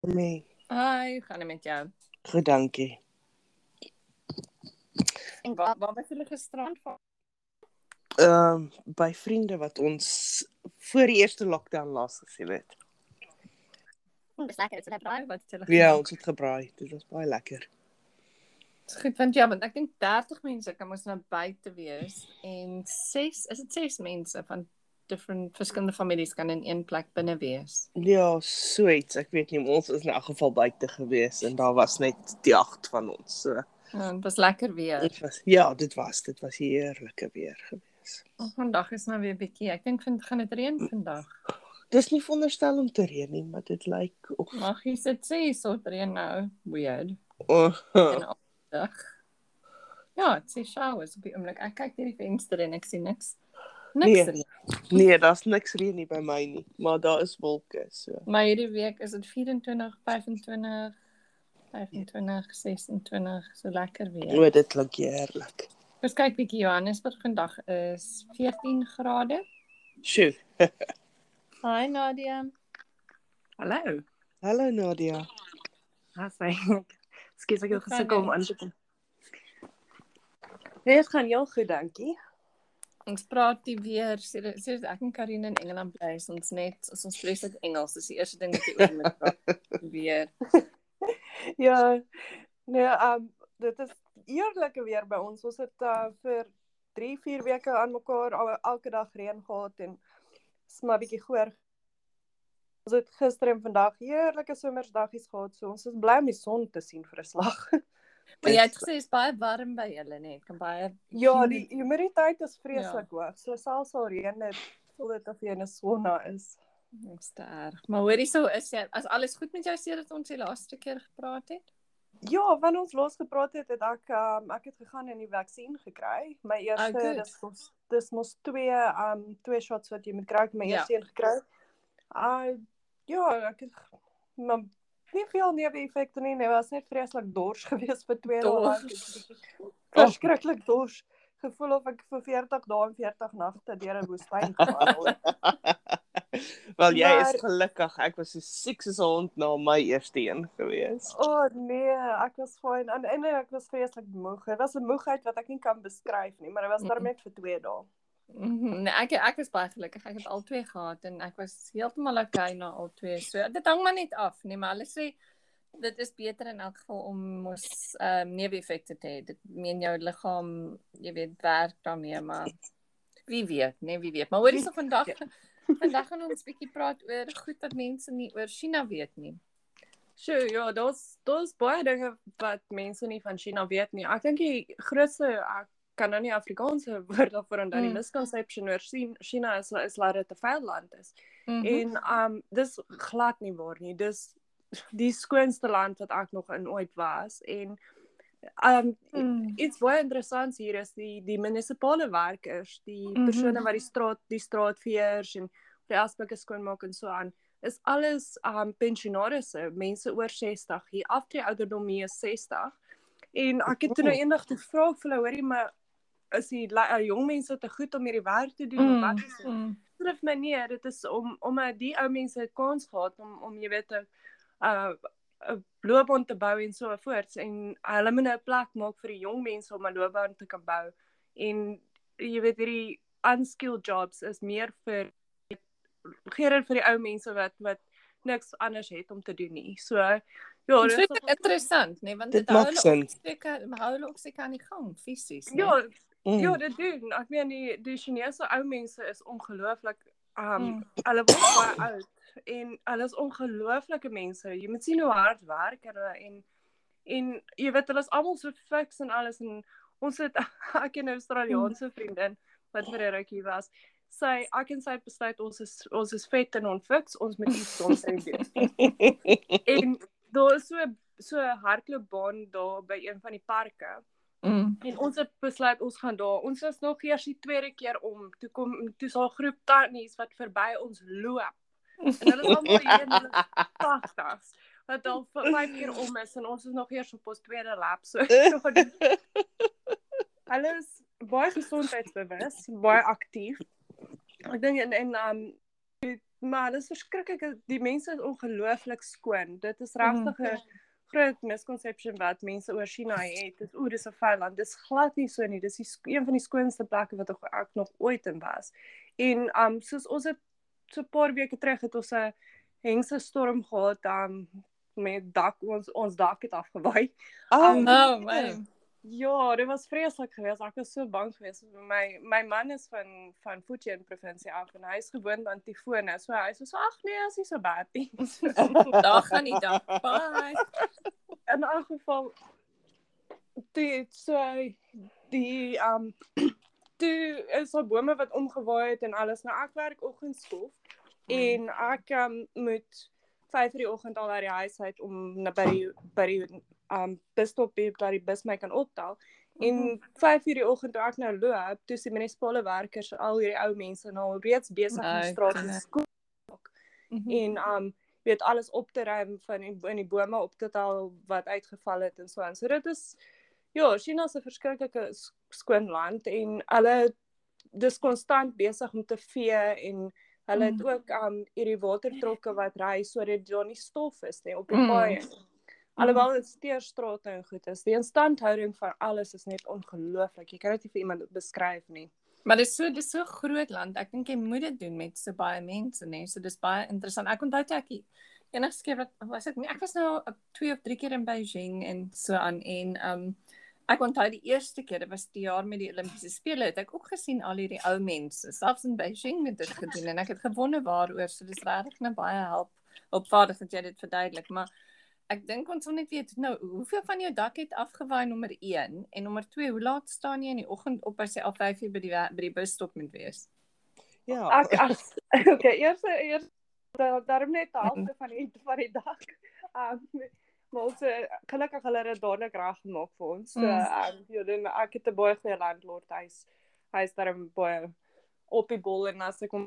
Nee, Hi, gaan dit met jou? goed dankie. En waar waar was julle gisterand van? Ehm by vriende wat ons voor die eerste lockdown laas gesien het. Dis lekker, dit is braai wat julle Ja, ons het gebraai. Dit was baie lekker. Dis goed want ja, want ek dink 30 mense kan mos nou buite wees en 6, is dit 6 mense van different verskillende families kan in een plek binne wees. Ja, so iets. Ek weet nie, ons is in elk geval buite gewees en daar was net die agt van ons. So Ja, dit was lekker weer. dit was ja, dit was dit was heerlike weer gewees. Oh, vandag is nou weer bietjie. Ek dink vind gaan dit reën vandag. Dis nie veronderstel om te reën nie, maar dit lyk of Mag jy dit sê so reën nou? Weird. oh, opdag. Ja, dit sê showers op die oomblik. Ek kyk deur die venster en ek sien niks. Niks Nee. reën. Nee, daar's niks reën nie by my nie, maar daar is wolke, so. Maar hierdie week is dit 24, 25, 25, 26, so lekker weer. O, dit klink heerlik. Ons kyk bietjie Johannesburg vandag is 14 grade. Sjoe. Hi Nadia. Hallo. Hallo Nadia. Haai. Skus ek het gaan gesukkel om aan te kom. Nee, dit gaan heel goed, dankie. Ons praat die weer. Sedert sedert ek en Karine in Engeland bly, is ons net is ons vreeslik Engels. Dis die eerste ding wat jy oor moet praat. Weer. Ja. Nee, um dit is eerlike weer by ons. Ons het uh, vir 3, 4 weke aan mekaar al, elke dag reën gehad en is maar bietjie goor. Ons het gister en vandag heerlike somersdaggies gehad. So ons is bly om die son te sien vir 'n slag. Maar jy het gesê dit is baie warm by julle, net. Kan baie Ja, die humiditeit is vreeslik ja. hoog. So selfs al reën dit, voel dit of jy in 'n sauna is. Dis te erg. Maar hoorie so is jy as alles goed met jou sedert ons die laaste keer gepraat het? Ja, wanneer ons los gepraat het, het ek um, ek het gegaan en die vaksin gekry. My eerste good. dis mos dis mos twee um twee shots wat jy moet kry, my Ja. eerste een gekry. Uh ja, ek het maar nie veel neeweffekte nie. Dit was net vreeslik dors geweest vir twee dae. Dors. Ek het Verskriklik dors. Gevoel of ek vir 40 dae en 40 nagte deur 'n woestyn gewandel het. Wel jy Maar- is gelukkig. Ek was so siek soos 'n hond na my eerste een gewees. O oh, nee, ek was fyn en en ek was vreeslik moeg. Dit was 'n moegheid wat ek nie kan beskryf nie, maar dit was daar net vir 2 dae. Mhm. Nee, ek ek is baie gelukkig. Ek het al twee gehad en ek was heeltemal okay na al twee. So dit hang maar net af, nee, maar hulle sê dit is beter in elk geval om mos ehm um, neeweffekte te hê. Dit meen jou liggaam, jy weet, werk daarmee, maar wie weet, nee, wie weet. Maar hoorie so vandag vandag gaan ons bietjie praat oor goed wat mense nie oor China weet nie. Sjoe, ja, daar's daar's baie dinge wat mense nie van China weet nie. Ek dink die grootste ek kan nou nie Afrikaanse woord daarvoor onthou nie. Mm. Misconception oor Chin- China is is dit 'n vuil land is. Mm En um dis glad nie waar nie. Dis die skoonste land wat ek nog in ooit was en um mm. iets baie interessants hier is die die munisipale werkers, die Mhm. persone wat die straat die straatveers en die aspekte skoonmaak en so aan is alles um pensionarisse, mense oor 60. Die aftree ouderdom hier is 60. En ek het toe nou eendag te vra vir hulle, hoorie, maar is die uh, jong mense te goed om hierdie werk te doen of wat is dit? Mm. Skrif my nee, dit is om omdat die ou mense 'n kans gehad om om jy weet 'n uh 'n loopbaan te bou en so voorts en hulle moet nou 'n plek maak vir die jong mense om 'n loopbaan te kan bou. En jy weet hierdie unskilled jobs is meer vir gee dit vir die ou mense wat wat niks anders het om te doen nie. So ja, Dit is interessant, nee, want Dit hou hulle ook seker, hou hulle ook seker aan die gang fisies, nee. ja, Mm. Ja, dit doen. Ek meen die die Chinese ou mense is ongelooflik um Mm. hulle word baie oud en hulle is ongelooflike mense. Jy moet sien hoe hard werk hulle en en jy weet hulle is almal so fiks en alles en ons het ek en 'n Australiese vriendin wat vir 'n rukkie was. Sy ek en sy het besluit ons is ons is vet en onfiks, ons moet iets soms doen. En daar is so so 'n hardloopbaan daar by een van die parke. Mm. En ons het besluit ons gaan daar. Ons is nog eers die tweede keer om. Toe kom toe is daar groep tannies wat verby ons loop. En hulle is almal hier in hulle 80s wat al vyf keer om is en ons is nog eers op ons tweede lap. So hulle is baie gesondheidsbewus, baie aktief. Ek dink en en um maar dit is verskriklik die mense is ongelooflik skoon. Dit is regtig 'n mm. Groot misconception wat mense oor China het. Dis o, dis 'n vuil land. Dis glad nie so nie. Dis die een van die skoonste plekke wat ek nog ooit in was. En um soos ons het so 'n paar weke terug het ons 'n hengse storm gehad um met dak ons ons dak het afgewaai. Oh, um, oh man. Ja, dit was vreeslik geweest. Ek was so bang geweest. My my man is van van Fujian provinsie af en hy is gewoond aan tifone. So hy sê so ag nee, as hy so bad is. Daar gaan nie dan. Bye. In 'n geval dit so die um toe is daar bome wat omgewaai het en alles. Nou ek werk oggendskool mm. en ek um, moet 5:00 die oggend al uit die huis uit om na by die by die um busstop by dat die bus my kan optel. En 5:00 mhm. die oggend toe ek nou loop, toe sien munisipale werkers al hierdie ou mense nou reeds besig om die straat te skook. Mhm. En um weet alles op te ruim van in, in die bome op te tel wat uitgeval het en so aan. So dit is ja, China se verskriklike skoon land en hulle dis konstant besig om te vee en hulle het mm. ook um hierdie watertrokke wat ry sodat daar nie stof is nie op die mm. Alhoewel dit steerstrate en goed is, die instandhouding van alles is net ongelooflik. Jy kan dit nie vir iemand beskryf nie. Maar dit is so dis so groot land. Ek dink jy moet dit doen met so baie mense, nê. So dis baie interessant. Ek onthou toe ek enigste keer wat was ek nie, ek was nou 2 of 3 keer in Beijing en so aan en um ek onthou die eerste keer, dit was die jaar met die Olimpiese spele, het ek ook gesien al hierdie ou mense, selfs in Beijing het dit gedoen en ek het gewonder waaroor. So dis regtig net baie help opvaardig dat jy dit verduidelik, maar ek dink ons wil net weet nou hoeveel van jou dak het afgewaai nommer 1 en nommer 2 hoe laat staan jy in die oggend op as jy al 5 uur by die by die busstop moet wees? Ja. Ek as okay, eers eers daarom net half van die van die dak. Um maar ons gelukkig hulle het dadelik reg gemaak vir ons. So um ja, dan ek het 'n baie goeie landlord huis. Hy is daarom baie op die bol en as ek kom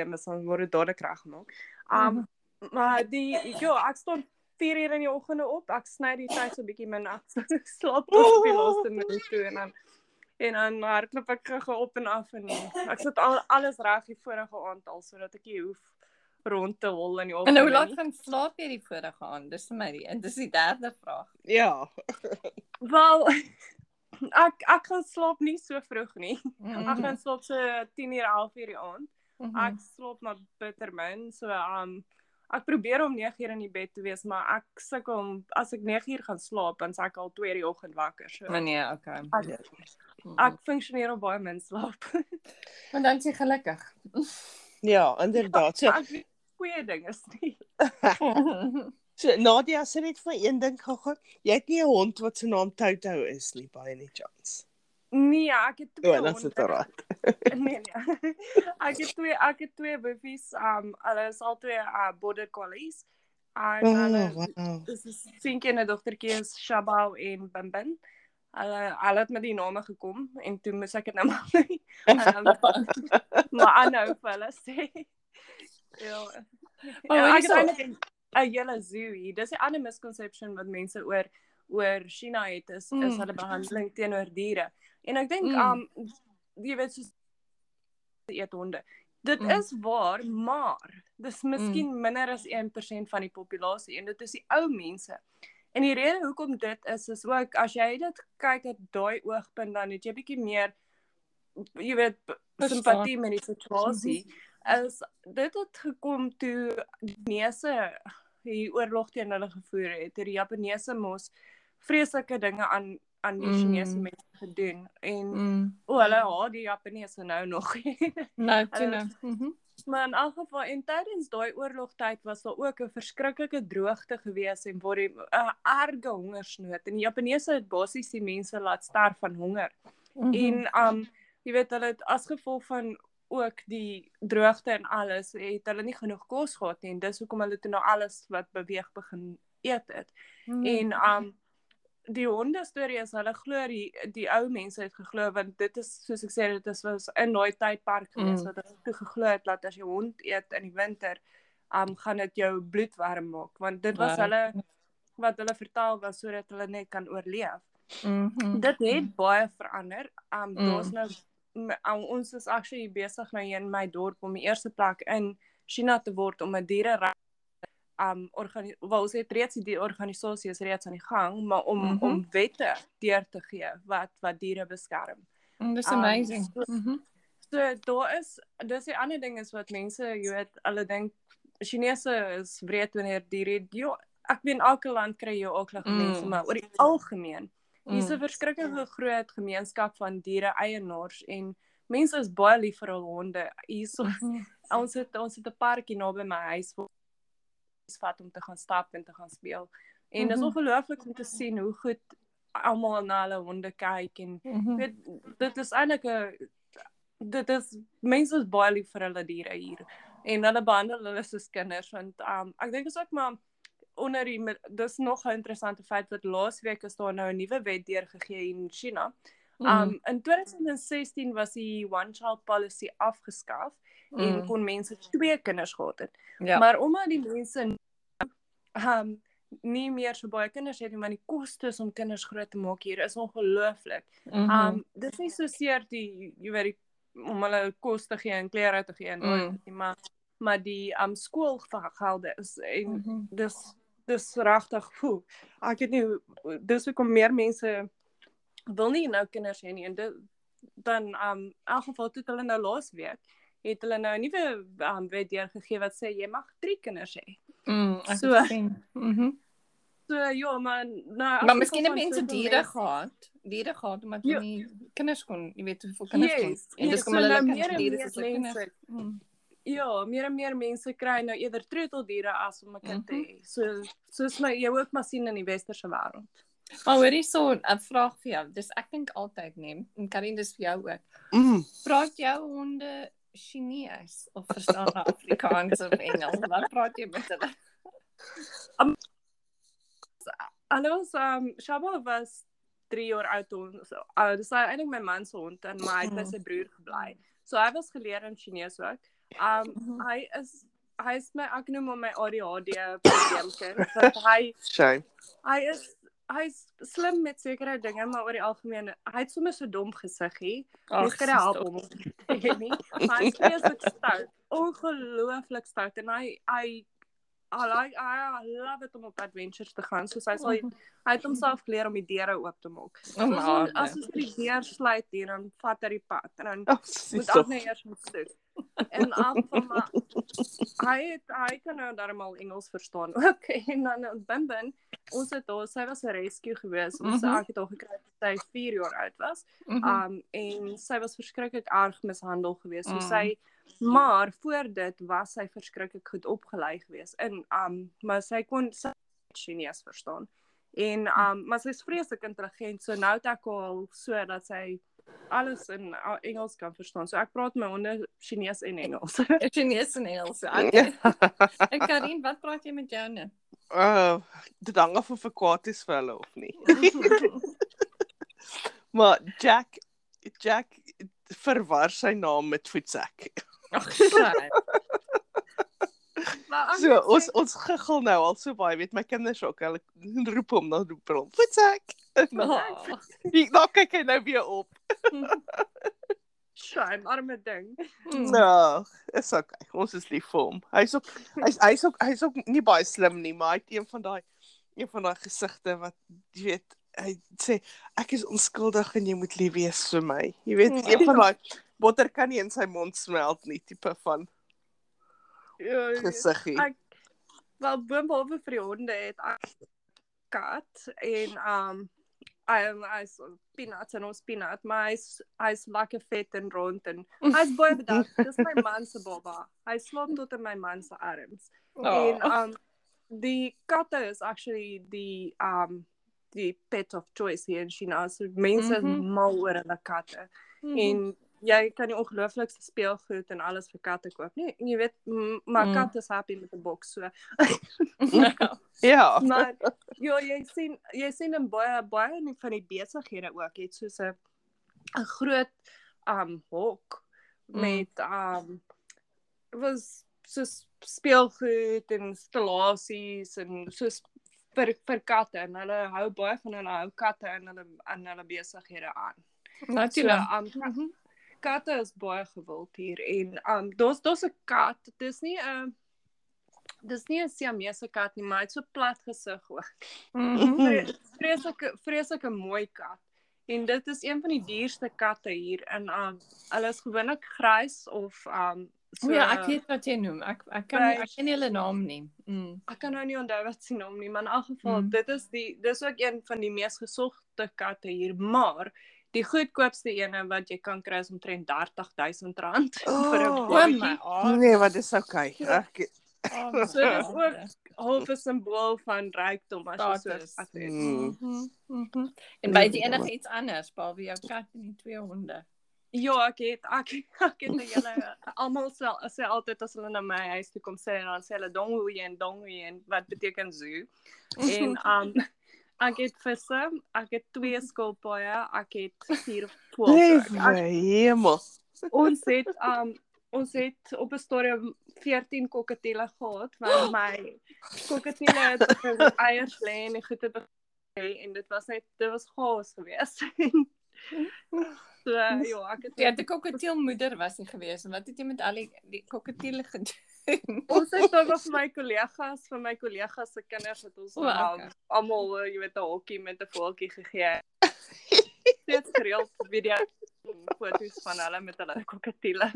en dan word dit dadelik reg gemaak. Um maar die ja, ek staan 4 uur in die oggende op. Ek sny die tyd so bietjie min af. Slaap tot die laaste minuut toe en dan en dan hardloop ek gou op en af en ek sit al alles reg die vorige aand al sodat ek nie hoef rond te hol in die oggend. En hoe laat gaan slaap jy die vorige aand? Dis vir my die en dis die derde vraag. Ja. Wel ek ek gaan slaap nie so vroeg nie. Ek gaan slaap so 10 uur 11 uur die aand. Mhm. Ek slaap maar bitter min so um ek probeer om 9 uur in die bed te wees, maar ek sukkel om as ek 9 uur gaan slaap, dan s'ek al 2 uur die oggend wakker. So. Maar nee, okay. Ek, ek funksioneer op baie min slaap. Want dan s'jy gelukkig. Ja, inderdaad. So goeie ding is nie. so Nadia sê net vir een ding gou-gou. Jy het nie 'n hond wat se naam Toto is nie, by any chance. Nee, ek het twee. Oh, dit is reg. nee, nee. Ek het twee ek het twee buffies. Um hulle is al twee uh, border collies. En oh, hulle wow. dis is sink en 'n dogtertjie is Shabao en Bimbin. Hulle hulle het met die name gekom en toe moes ek dit nou maar um, maar aanhou vir hulle sê. Ja. Oh, ja, ek het eintlik 'n hele zoo hier. Dis 'n ander misconception wat mense oor oor China het is mm. is hulle behandeling teenoor diere. En ek dink mm. um jy weet soos eet honde. Dit mm. is waar, maar dis miskien mm. minder as 1% van die populasie en dit is die ou mense. En die rede hoekom dit is is ook as jy dit kyk uit daai oogpunt dan het jy bietjie meer jy weet simpatie met die situasie. As dit het gekom toe die Chinese hier oorlog teen hulle gevoer het, het die Japaneese mos vreeslike dinge aan aan die Chinese mm. mense gedoen en mm. o, hulle haat die Japaneese nou nog. nou, toe nou. Mhm. Maar in elk geval en tydens daai oorlogtyd was daar ook 'n verskriklike droogte gewees en waar die 'n uh, erge hongersnood en die Japaneese het basies die mense laat sterf van honger. Mm -hmm. En um jy weet hulle het as gevolg van ook die droogte en alles het hulle nie genoeg kos gehad nie en dis hoekom hulle toe nou alles wat beweeg begin eet het. Mm -hmm. En um die honde storie is hulle glo die die ou mense het geglo want dit is soos ek sê dit is was in daai tydpark gewees mm. wat hulle toe geglo het dat as jy hond eet in die winter um gaan dit jou bloed warm maak want dit was wow. hulle wat hulle vertel was sodat hulle net kan oorleef. Mm -hmm. Dit het baie verander. Um mm. daar's nou um, ons is actually besig nou hier in my dorp om die eerste plek in China te word om 'n diere um organi wel ons het reeds die organisasie is reeds aan die gang, maar om mm. -hmm. om wette deur te gee wat wat diere beskerm. Mm, Dis Um, amazing. so- Mhm. So daar is dis die ander ding is wat mense, jy weet, hulle dink Chinese is wreed wanneer diere ja, ek weet elke land kry jou aaklige Mm. mense, maar oor die algemeen Hier's 'n Mm. verskriklike groot gemeenskap van diere eienaars en mense is baie lief vir hul honde. Hierso Mhm. ons het ons het 'n parkie naby my huis waar vat om te gaan stap en te gaan speel. En dit is Mhm. ongelooflik om te sien hoe goed almal na hulle honde kyk en Mhm. weet dit is eintlik 'n dit is mense is baie lief vir hulle diere hier en hulle behandel hulle soos kinders want um, ek dink is ook maar onder die dis nog 'n interessante feit wat laasweek is daar nou 'n nuwe wet deurgegee in China. Mm. Um in 2016 was die one child policy afgeskaf en Mm. kon mense twee kinders gehad het. Ja. Maar omdat die mense um nie meer so baie kinders het nie, maar die kostes om kinders groot te maak hier is ongelooflik. Mhm. Um dis nie so seer die jy weet die om hulle kos te gee en klere te gee en Mm. mm. maar maar die um skoolgelde is en Mhm. dis dis regtig ek weet nie dis hoekom meer mense wil nie nou kinders hê nie en dit dan um in elk geval toe hulle nou laas week het hulle nou 'n nuwe um wet deurgegee wat sê jy mag 3 kinders hê. Mm, So. Mhm. So ja, maar nou Maar miskien het mense diere gehad, diere gehad omdat hulle Ja. nie kinders kon, jy weet hoeveel kinders kon. Yes, En dis yes, kom so hulle nou lekker meer en diere hulle kinders. Mm. Ja, meer en meer mense kry nou eerder troeteldiere as om 'n kind te Mhm. hê. So soos my jy ook maar sien in die westerse wêreld. Maar hoorie so 'n vraag vir jou. Dis ek dink altyd neem en Karin dis vir jou ook. Mm. Praat jou honde Chinees of verstaan hulle Afrikaans of Engels? Wat praat jy met hulle? Hulle was um Shaba was 3 jaar oud toe. So, uh, dis eintlik my man se hond en my het by sy broer gebly. So hy was geleer in Chinees ook. Um Mhm. hy is hy is my ek noem hom my ADHD probleemkind want hy Shame. hy is hy's slim met sekere dinge maar oor die algemeen hy het sommer so dom gesiggie. Mens kan help hom om te hê nie. Maar hy is vreeslik stout. Ongelooflik stout en hy hy I like I love it om op adventures te gaan. Soos hy sal hy het homself geleer om die deure oop te maak. Oh, As as ons die deur sluit hier dan vat hy die pad en dan Oh, moet ek net eers moet soek. En afval maar hy het hy kan nou darmal Engels verstaan ook en dan in Bimbin ons het daar sy was 'n rescue gewees ons Mhm. ek het haar gekry sy 4 jaar oud was Mhm. um en sy was verskriklik erg mishandel gewees so Mm. sy maar voor dit was sy verskriklik goed opgelei gewees in um maar sy kon sy Chinees verstaan en um maar sy's vreeslik intelligent so nou het ek al so dat sy alles in uh, Engels kan verstaan. So ek praat my honde Chinees en Engels. Chinees en Engels. Okay. En Karin, wat praat jy met joune? Uh, dit hang af of ek kwaad is vir hulle of nie. Maar Jack Jack verwar sy naam met voetsak. Ag, shit. maar ek So ons sê, ons giggel nou al so baie, weet my kinders ook, hulle roep hom dan roep hom voetsak. Oh. Nou kyk hy nou weer op. shame arme ding. Mm. Nou, is okay. Ons is lief vir hom. Hy's ook hy's hy's ook hy's ook nie baie slim nie, maar hy het een van daai een van daai gesigte wat jy weet hy sê ek is onskuldig en jy moet lief wees vir my. Jy weet, Ja. een van daai botter kan nie in sy mond smelt nie tipe van Ja, gesiggie. Ek wel boonbehalwe vir die honde het ek kat en um hy hy's peanuts en ons peanut, maar hy's hy's lekker vet en rond en hy's baie bedank. Dis my man se baba. Hy slaap tot in my man se arms. En Oh. um die katte is actually die um die pet of choice hier in China. So mense is Mhm. mal oor hulle katte. Mhm. En jy kan die ongelooflikste speelgoed en alles vir katte koop. Nee, jy weet, maar Mm. katte is happy met 'n boks so. Ja. Maar ja, jy sien jy sien in baie baie van die besighede ook het soos 'n 'n groot um hok Mm. met um was soos speelgoed en installasies en soos vir vir katte en hulle hou baie van hulle hou katte in hulle in hulle besighede aan. So Natuurlik. um ka- katte is baie gewild hier en um daar's daar's 'n kat. Dis nie 'n dis nie 'n Siamese kat nie, maar hy het so plat gesig ook. Mhm. Vre- Vreeslike vreeslike mooi kat. En dit is een van die duurste katte hier in um hulle is gewoonlik grys of um so O ja, ek weet wat jy noem. Ek ek kan nie, ek ken nie hulle naam nie. Mm. ek kan nou nie onthou wat sy naam nie, maar in elk geval Mm. dit is die dis ook een van die mees gesogte katte hier, maar die goedkoopste ene wat jy kan kry is omtrent R30000 vir 'n Oh. My. Nee, wat is okay. Ek Oh, So dis ook half 'n simbool van rykdom as jy so kat het. Mm. Mhm. Mhm. En Nee, weet jy enige iets anders behalwe jou kat en die twee honde? Ja, ek het ek ek het hele almal sê sê altyd as hulle na my huis toe kom sê dan sê hulle donghoe en donghoe en wat beteken zoo. En um ek het visse, ek het twee skilpaaie, ek het vier voëls. Hemel. Ons het um ons het op 'n stadium 14 kokketiele gehad want my kokketiele het eiers lê en die goede begin en dit was net dit was chaos geweest. so ja, ek het Ja, die koketielmoeder was nie gewees en wat het jy met al die, die koketiele gedoen? Ons het dan vir my kollegas, vir my kollegas se kinders het ons oh, okay. almal, uh, jy weet, 'n hokkie met 'n voeltjie gegee. Dit gereeld video foto's van hulle met hulle kokketiele.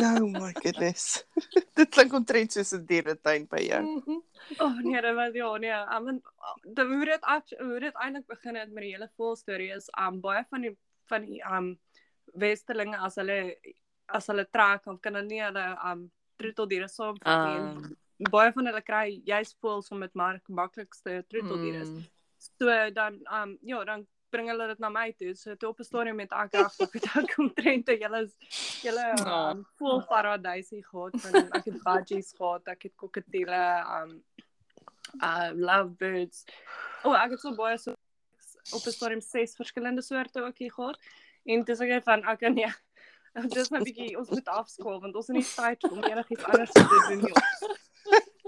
Oh my goodness. Dit klink omtrent soos 'n dieretuin by jou. Mhm. Oh nee, dit was ja, nee. I mean, die hoe dit hoe dit eintlik begin het met die hele vol storie is um baie van die van die um westerlinge as hulle as hulle trek of kan hulle nie hulle um troeteldiere saamvat nie. Ah. En Baie van hulle kry juist voels om met maar maklikste troeteldiere is. Mm. So dan um ja, dan bring hulle dit na my toe. So toe op 'n stadium met ek agter het ek omtrent 'n hele hele Ja. um, vol paradysie gehad van ek het budgies gehad, ek het kokketiele, um uh lovebirds. O, oh, ek het so baie so op 'n stadium ses verskillende soorte ook hier gehad. En dis ek van ek kan nee. Dis nou 'n bietjie ons moet afskool want ons het nie tyd om enigiets anders te doen nie.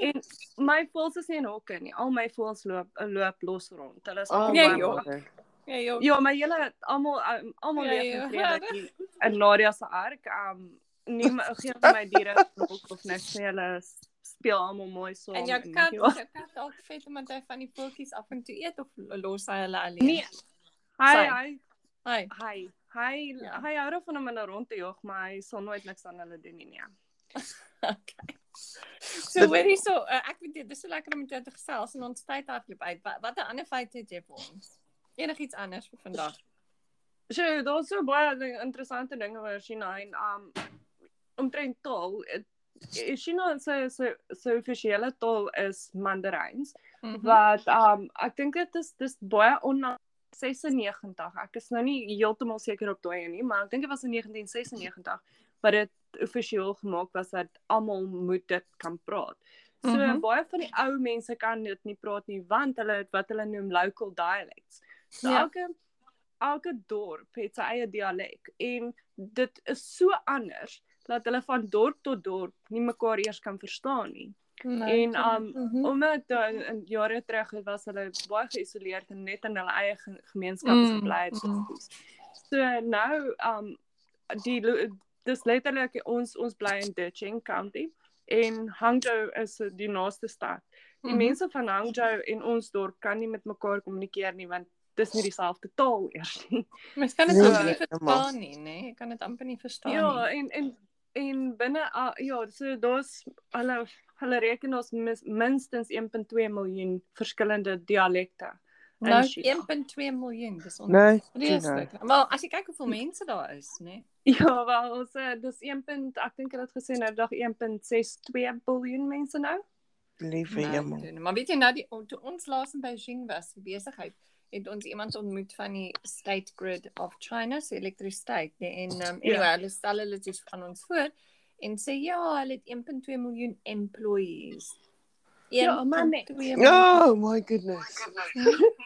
En my voels is nie in hokke nie. Al my voels loop loop los rond. Hulle is almal Nee, baie joh. maak. Ja. Ja, maar julle almal almal Ja, leef ja, in ja. vrede hier in Nadia se ark. Um nie my gee vir my diere nog of niks nie. Hulle speel almal mooi so. En jou kat, jou kat dalk vet omdat hy van die voeltjies af en toe eet of los hy hulle alleen? Nee. Hy hy Hy. hy hy Ja. hy hou daarvan om hulle rond te jog, maar hy sal nooit niks aan hulle doen nie. Nee. Okay. So hoorie so, uh, ek weet dit is so lekker om met jou te gesels en ons tyd hardloop uit. Wat watter ander feite het jy vir ons? Enigiets anders vir vandag? So, daar's so baie ding, interessante dinge oor China en um omtrent taal. het- China se se se offisiële taal is Mandarins. Mhm. wat um ek dink dit is dis baie onlangs 96. Ek is nou nie heeltemal seker op daai nie, maar ek dink dit was in 1996 wat dit offisieel gemaak was dat almal moet dit kan praat. So mm. -hmm. baie van die ou mense kan dit nie praat nie want hulle het wat hulle noem local dialects. So Ja. elke elke dorp het sy eie dialek en dit is so anders dat hulle van dorp tot dorp nie mekaar eers kan verstaan nie. Nee. En um Mhm. omdat uh, in jare terug het was hulle baie geïsoleerd en net in hulle eie ge- gemeenskappe Mm, gebly het. mm. So nou um die dis letterlik ons ons bly in Deqing County en Hangzhou is die naaste stad. Die Mhm. mense van Hangzhou en ons dorp kan nie met mekaar kommunikeer nie want dis nie dieselfde taal eers nie. Mens kan dit Nee, amper nie heeltemal. verstaan nie, nê? Jy kan dit amper nie verstaan Ja, nie. en en en binne uh, ja, so daar's hulle hulle reken ons mis, minstens 1.2 miljoen verskillende dialekte. Nou China. 1.2 miljoen, dis Nee, onvreeslik. Maar as jy kyk hoeveel mense daar is, nê? Ja, wel ons uh, dis 1. punt- ek dink hulle het gesê nou dag 1.62 biljoen mense nou. Liewe Nou, hemel. Maar weet jy nou die toe ons laas in Beijing was vir besigheid, het ons iemand ontmoet van die State Grid of China, se elektrisiteit, nee, en um, anyway, Ja. hulle stel hulle dit aan ons voor en sê ja, hulle het 1.2 miljoen employees. Ja, maar. 1.2 miljoen. Oh my goodness.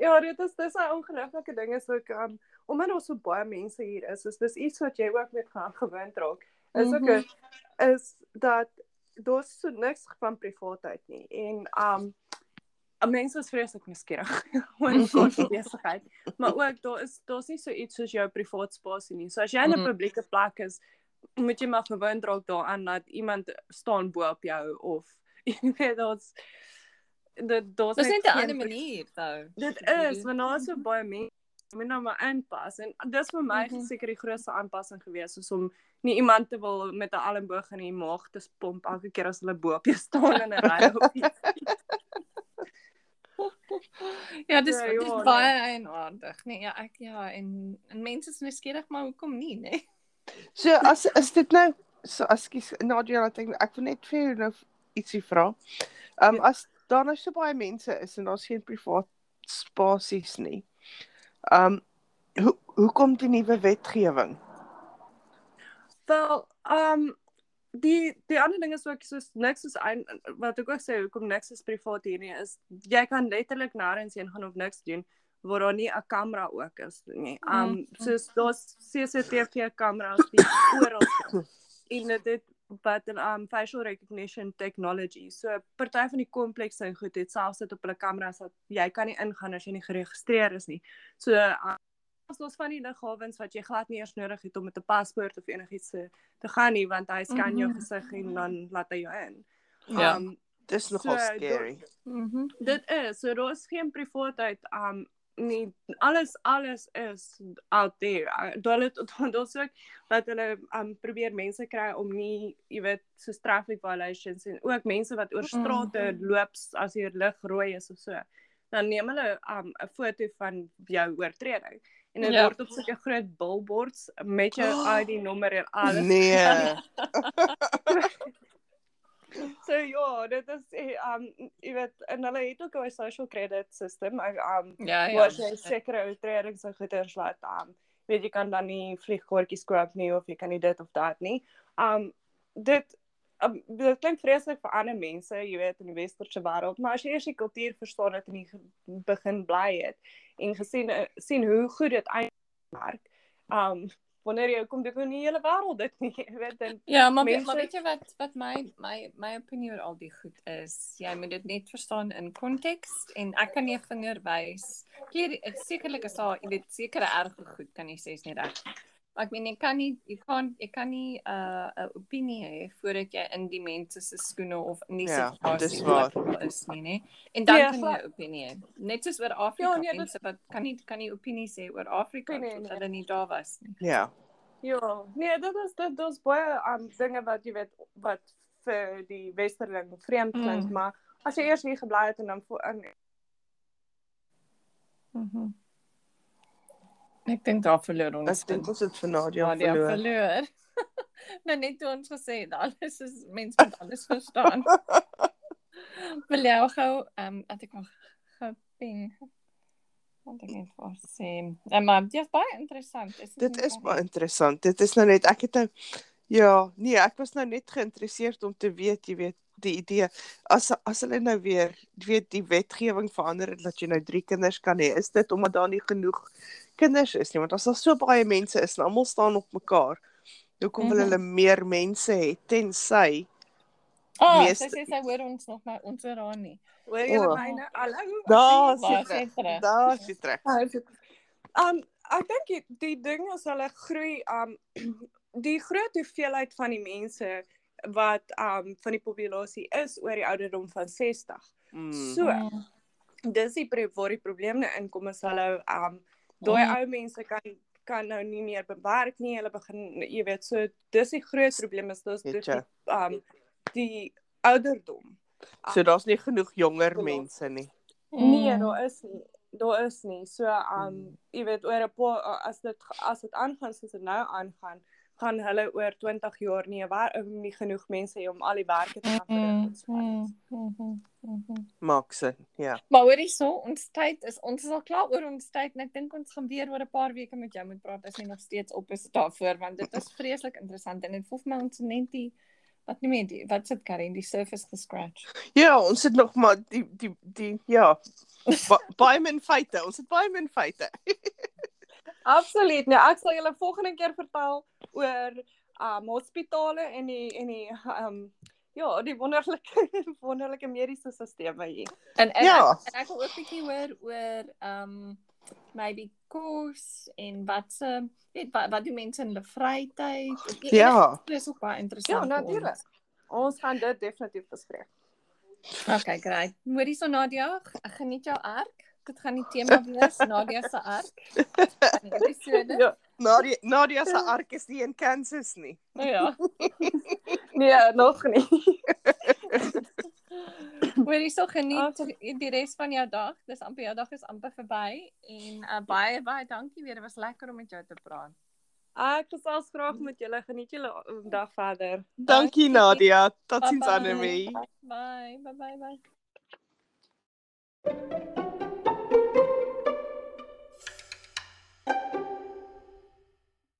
Ja, dit is dis 'n ongelooflike ding is ook um, omdat daar so baie mense hier is, is dis iets wat jy ook met gaan gewoond raak. Is ook Mhm. is dat daar's so niks van privaatheid nie. En um mense is vreeslik nuuskierig oor mekaar se besigheid, maar ook daar is daar's nie so iets soos jou privaat spasie nie. So as jy in 'n Mhm. publieke plek is, moet jy maar gewoond raak daaraan dat iemand staan bo op jou of jy weet daar's dit daar's Dis net 'n ander manier though. Dit is want daar is so baie mense moet nou maar aanpas en dis vir my Mhm. seker die grootste aanpassing gewees soos om nie iemand te wil met 'n almboog in die maag te pomp elke keer as hulle bo op jou staan in 'n ry of iets. Ja, dis Ja, dis ja, baie eienaardig. Nee, ja, ek ja en en mense is nuuskierig, maar hoekom nie, nee? So as is dit nou so ekskuus Nadia laat ek ek wil net vir jou nou ietsie vra. Ehm um, as daar nou so baie mense is en daar's geen privaat spasies nie. Ehm um, hoe hoekom die nuwe wetgewing? Wel, um die die ander ding is ook soos niks is ein, wat ek ook sê hoekom niks is privaat hier nie is jy kan letterlik nêrens heen gaan of niks doen waar daar nie 'n kamera ook is nie. Um Mhm. soos daar's CCTV kameras die oral in dit wat 'n um facial recognition technology. So party van die komplekse en goed het selfs dit op hulle kameras dat jy kan nie ingaan as jy nie geregistreer is nie. So um, as ons van die liggawens wat jy glad nie eers nodig het om met 'n paspoort of enigiets te, te gaan nie want hy scan jou Mhm. gesig en dan laat hy jou in. Ja. Um Dis nogal So, scary. Mhm. dit is so daar is geen privaatheid um nie alles alles is out there. Daar het daar's ook dat hulle um probeer mense kry om nie, jy weet, so traffic violations en ook mense wat oor strate loop as hier lig rooi is of so. Dan neem hulle um 'n foto van jou oortreding en dit Ja. word op sulke groot billboards met jou Oh. ID nommer en alles. Nee. So ja, dit is eh, um jy weet en hulle het ook 'n social credit system. I um Ja, ja. waar jy sekere oortredings en goeders laat um weet jy kan dan nie vliegkoortjies koop nie of jy kan nie dit of dat nie. Um dit um, dit klink vreeslik vir ander mense, jy weet in die westerse wêreld, maar as jy eers die kultuur verstaan het en jy begin bly het en gesien eh, sien hoe goed dit werk. Um wanneer jy kom dit in die hele wêreld dit nie, jy weet en Ja, maar Mense- maar weet jy wat wat my my my opinie oor al die goed is? Jy moet dit net verstaan in konteks en ek kan nie 'n vinger wys. Keer sekerlik is daar, jy weet, sekere erge goed kan jy sê is nie reg. nie. Maar ek meen jy kan nie jy kan jy kan nie 'n uh, 'n opinie hê voordat jy in die mense se skoene of in die Ja, situasie is nie, nê? En dan Ja, kan jy. 'n opinie hê. Net soos oor Afrika, Ja, nee, mense wat kan nie kan nie opinie sê oor Afrika Nee, nee, nee. hulle nie daar was nie. Ja. Ja, nee, dit is dit daar's baie um dinge wat jy weet wat vir die westerling vreemd klink, Mm. maar as jy eers hier gebly het en dan voor in Mhm. Ek dink daar verloor ons. Ek dink ons het vir Nadia Ja, die verloor. verloor. nou net toe ons gesê het alles is mense moet alles verstaan. Wil jy gou ehm dat ek nog pen. Want ek net vir sê. Ja, maar dit is baie interessant. Is Dit is baie interessant. Dit is nou net ek het nou ja, nee, ek was nou net geïnteresseerd om te weet, jy weet, die idee as as hulle nou weer jy weet die wetgewing verander het dat jy nou 3 kinders kan hê, is dit omdat daar nie genoeg kinders is nie, want as daar so baie mense is en almal staan op mekaar, hoekom wil Mhm. hulle meer mense hê tensy Ah, meeste- sy sê sy hoor ons nog maar ons hoor haar nie. hoor jy O. myne? Hallo. daar sit terug? Daar is jy terug. Um ek dink die, die ding is hulle groei um die groot hoeveelheid van die mense wat um van die populasie is oor die ouderdom van 60. Mm. So, Mm. dis die pro- waar die probleem nou inkom is hulle um daai Mm. ou mense kan kan nou nie meer bewerk nie. Hulle begin jy weet so dis die groot probleem is dis die, um die ouderdom. So daar's nie genoeg jonger Geloof. mense nie. Nee, Mm. daar is nie. Daar is nie. So um Mm. jy weet oor 'n paar as dit as dit aangaan soos dit nou aangaan, gaan hulle oor 20 jaar nie waar nie genoeg mense hê om al die werke te kan verrig. Mm, mm, mhm, mhm. Maak sin. Ja. Maar hoorie so, ons tyd is ons is al klaar oor ons tyd en ek dink ons gaan weer oor 'n paar weke met jou moet praat as jy nog steeds op is daarvoor want dit is vreeslik interessant en dit voel vir my ons net die wat nie meer die wat sit Karen die surface gescratch. Ja, ons het nog maar die die die ja. Ba baie min feite. Ons het baie min feite. Absoluut. Nou ek sal julle volgende keer vertel oor um hospitale en die en die um ja, die wonderlike wonderlike mediese stelsel hier. En en Ja. ek, en ek wil ook 'n bietjie hoor oor ehm maybe kos en wat se weet wat wat doen mense in hulle vrytyd? Of jy- Ja. Dit is ook baie interessant. Ja, natuurlik. Ons gaan dit definitief bespreek. Okay, great. Hoorie so Nadia, ek geniet jou ark. Dit gaan die tema wees, Nadia se ark. Die episode. Ja. Nadia Nadia se ark is nie in Kansas nie. Nou ja. Nee, nog nie. Hoorie so geniet Okay. die res van jou dag. Dis amper jou dag is amper verby en uh, baie baie dankie weer. Dit was lekker om met jou te praat. Ek gesels graag met julle. Geniet julle dag verder. Dankie Nadia. Totsiens. Annelie. Bye. Bye bye bye.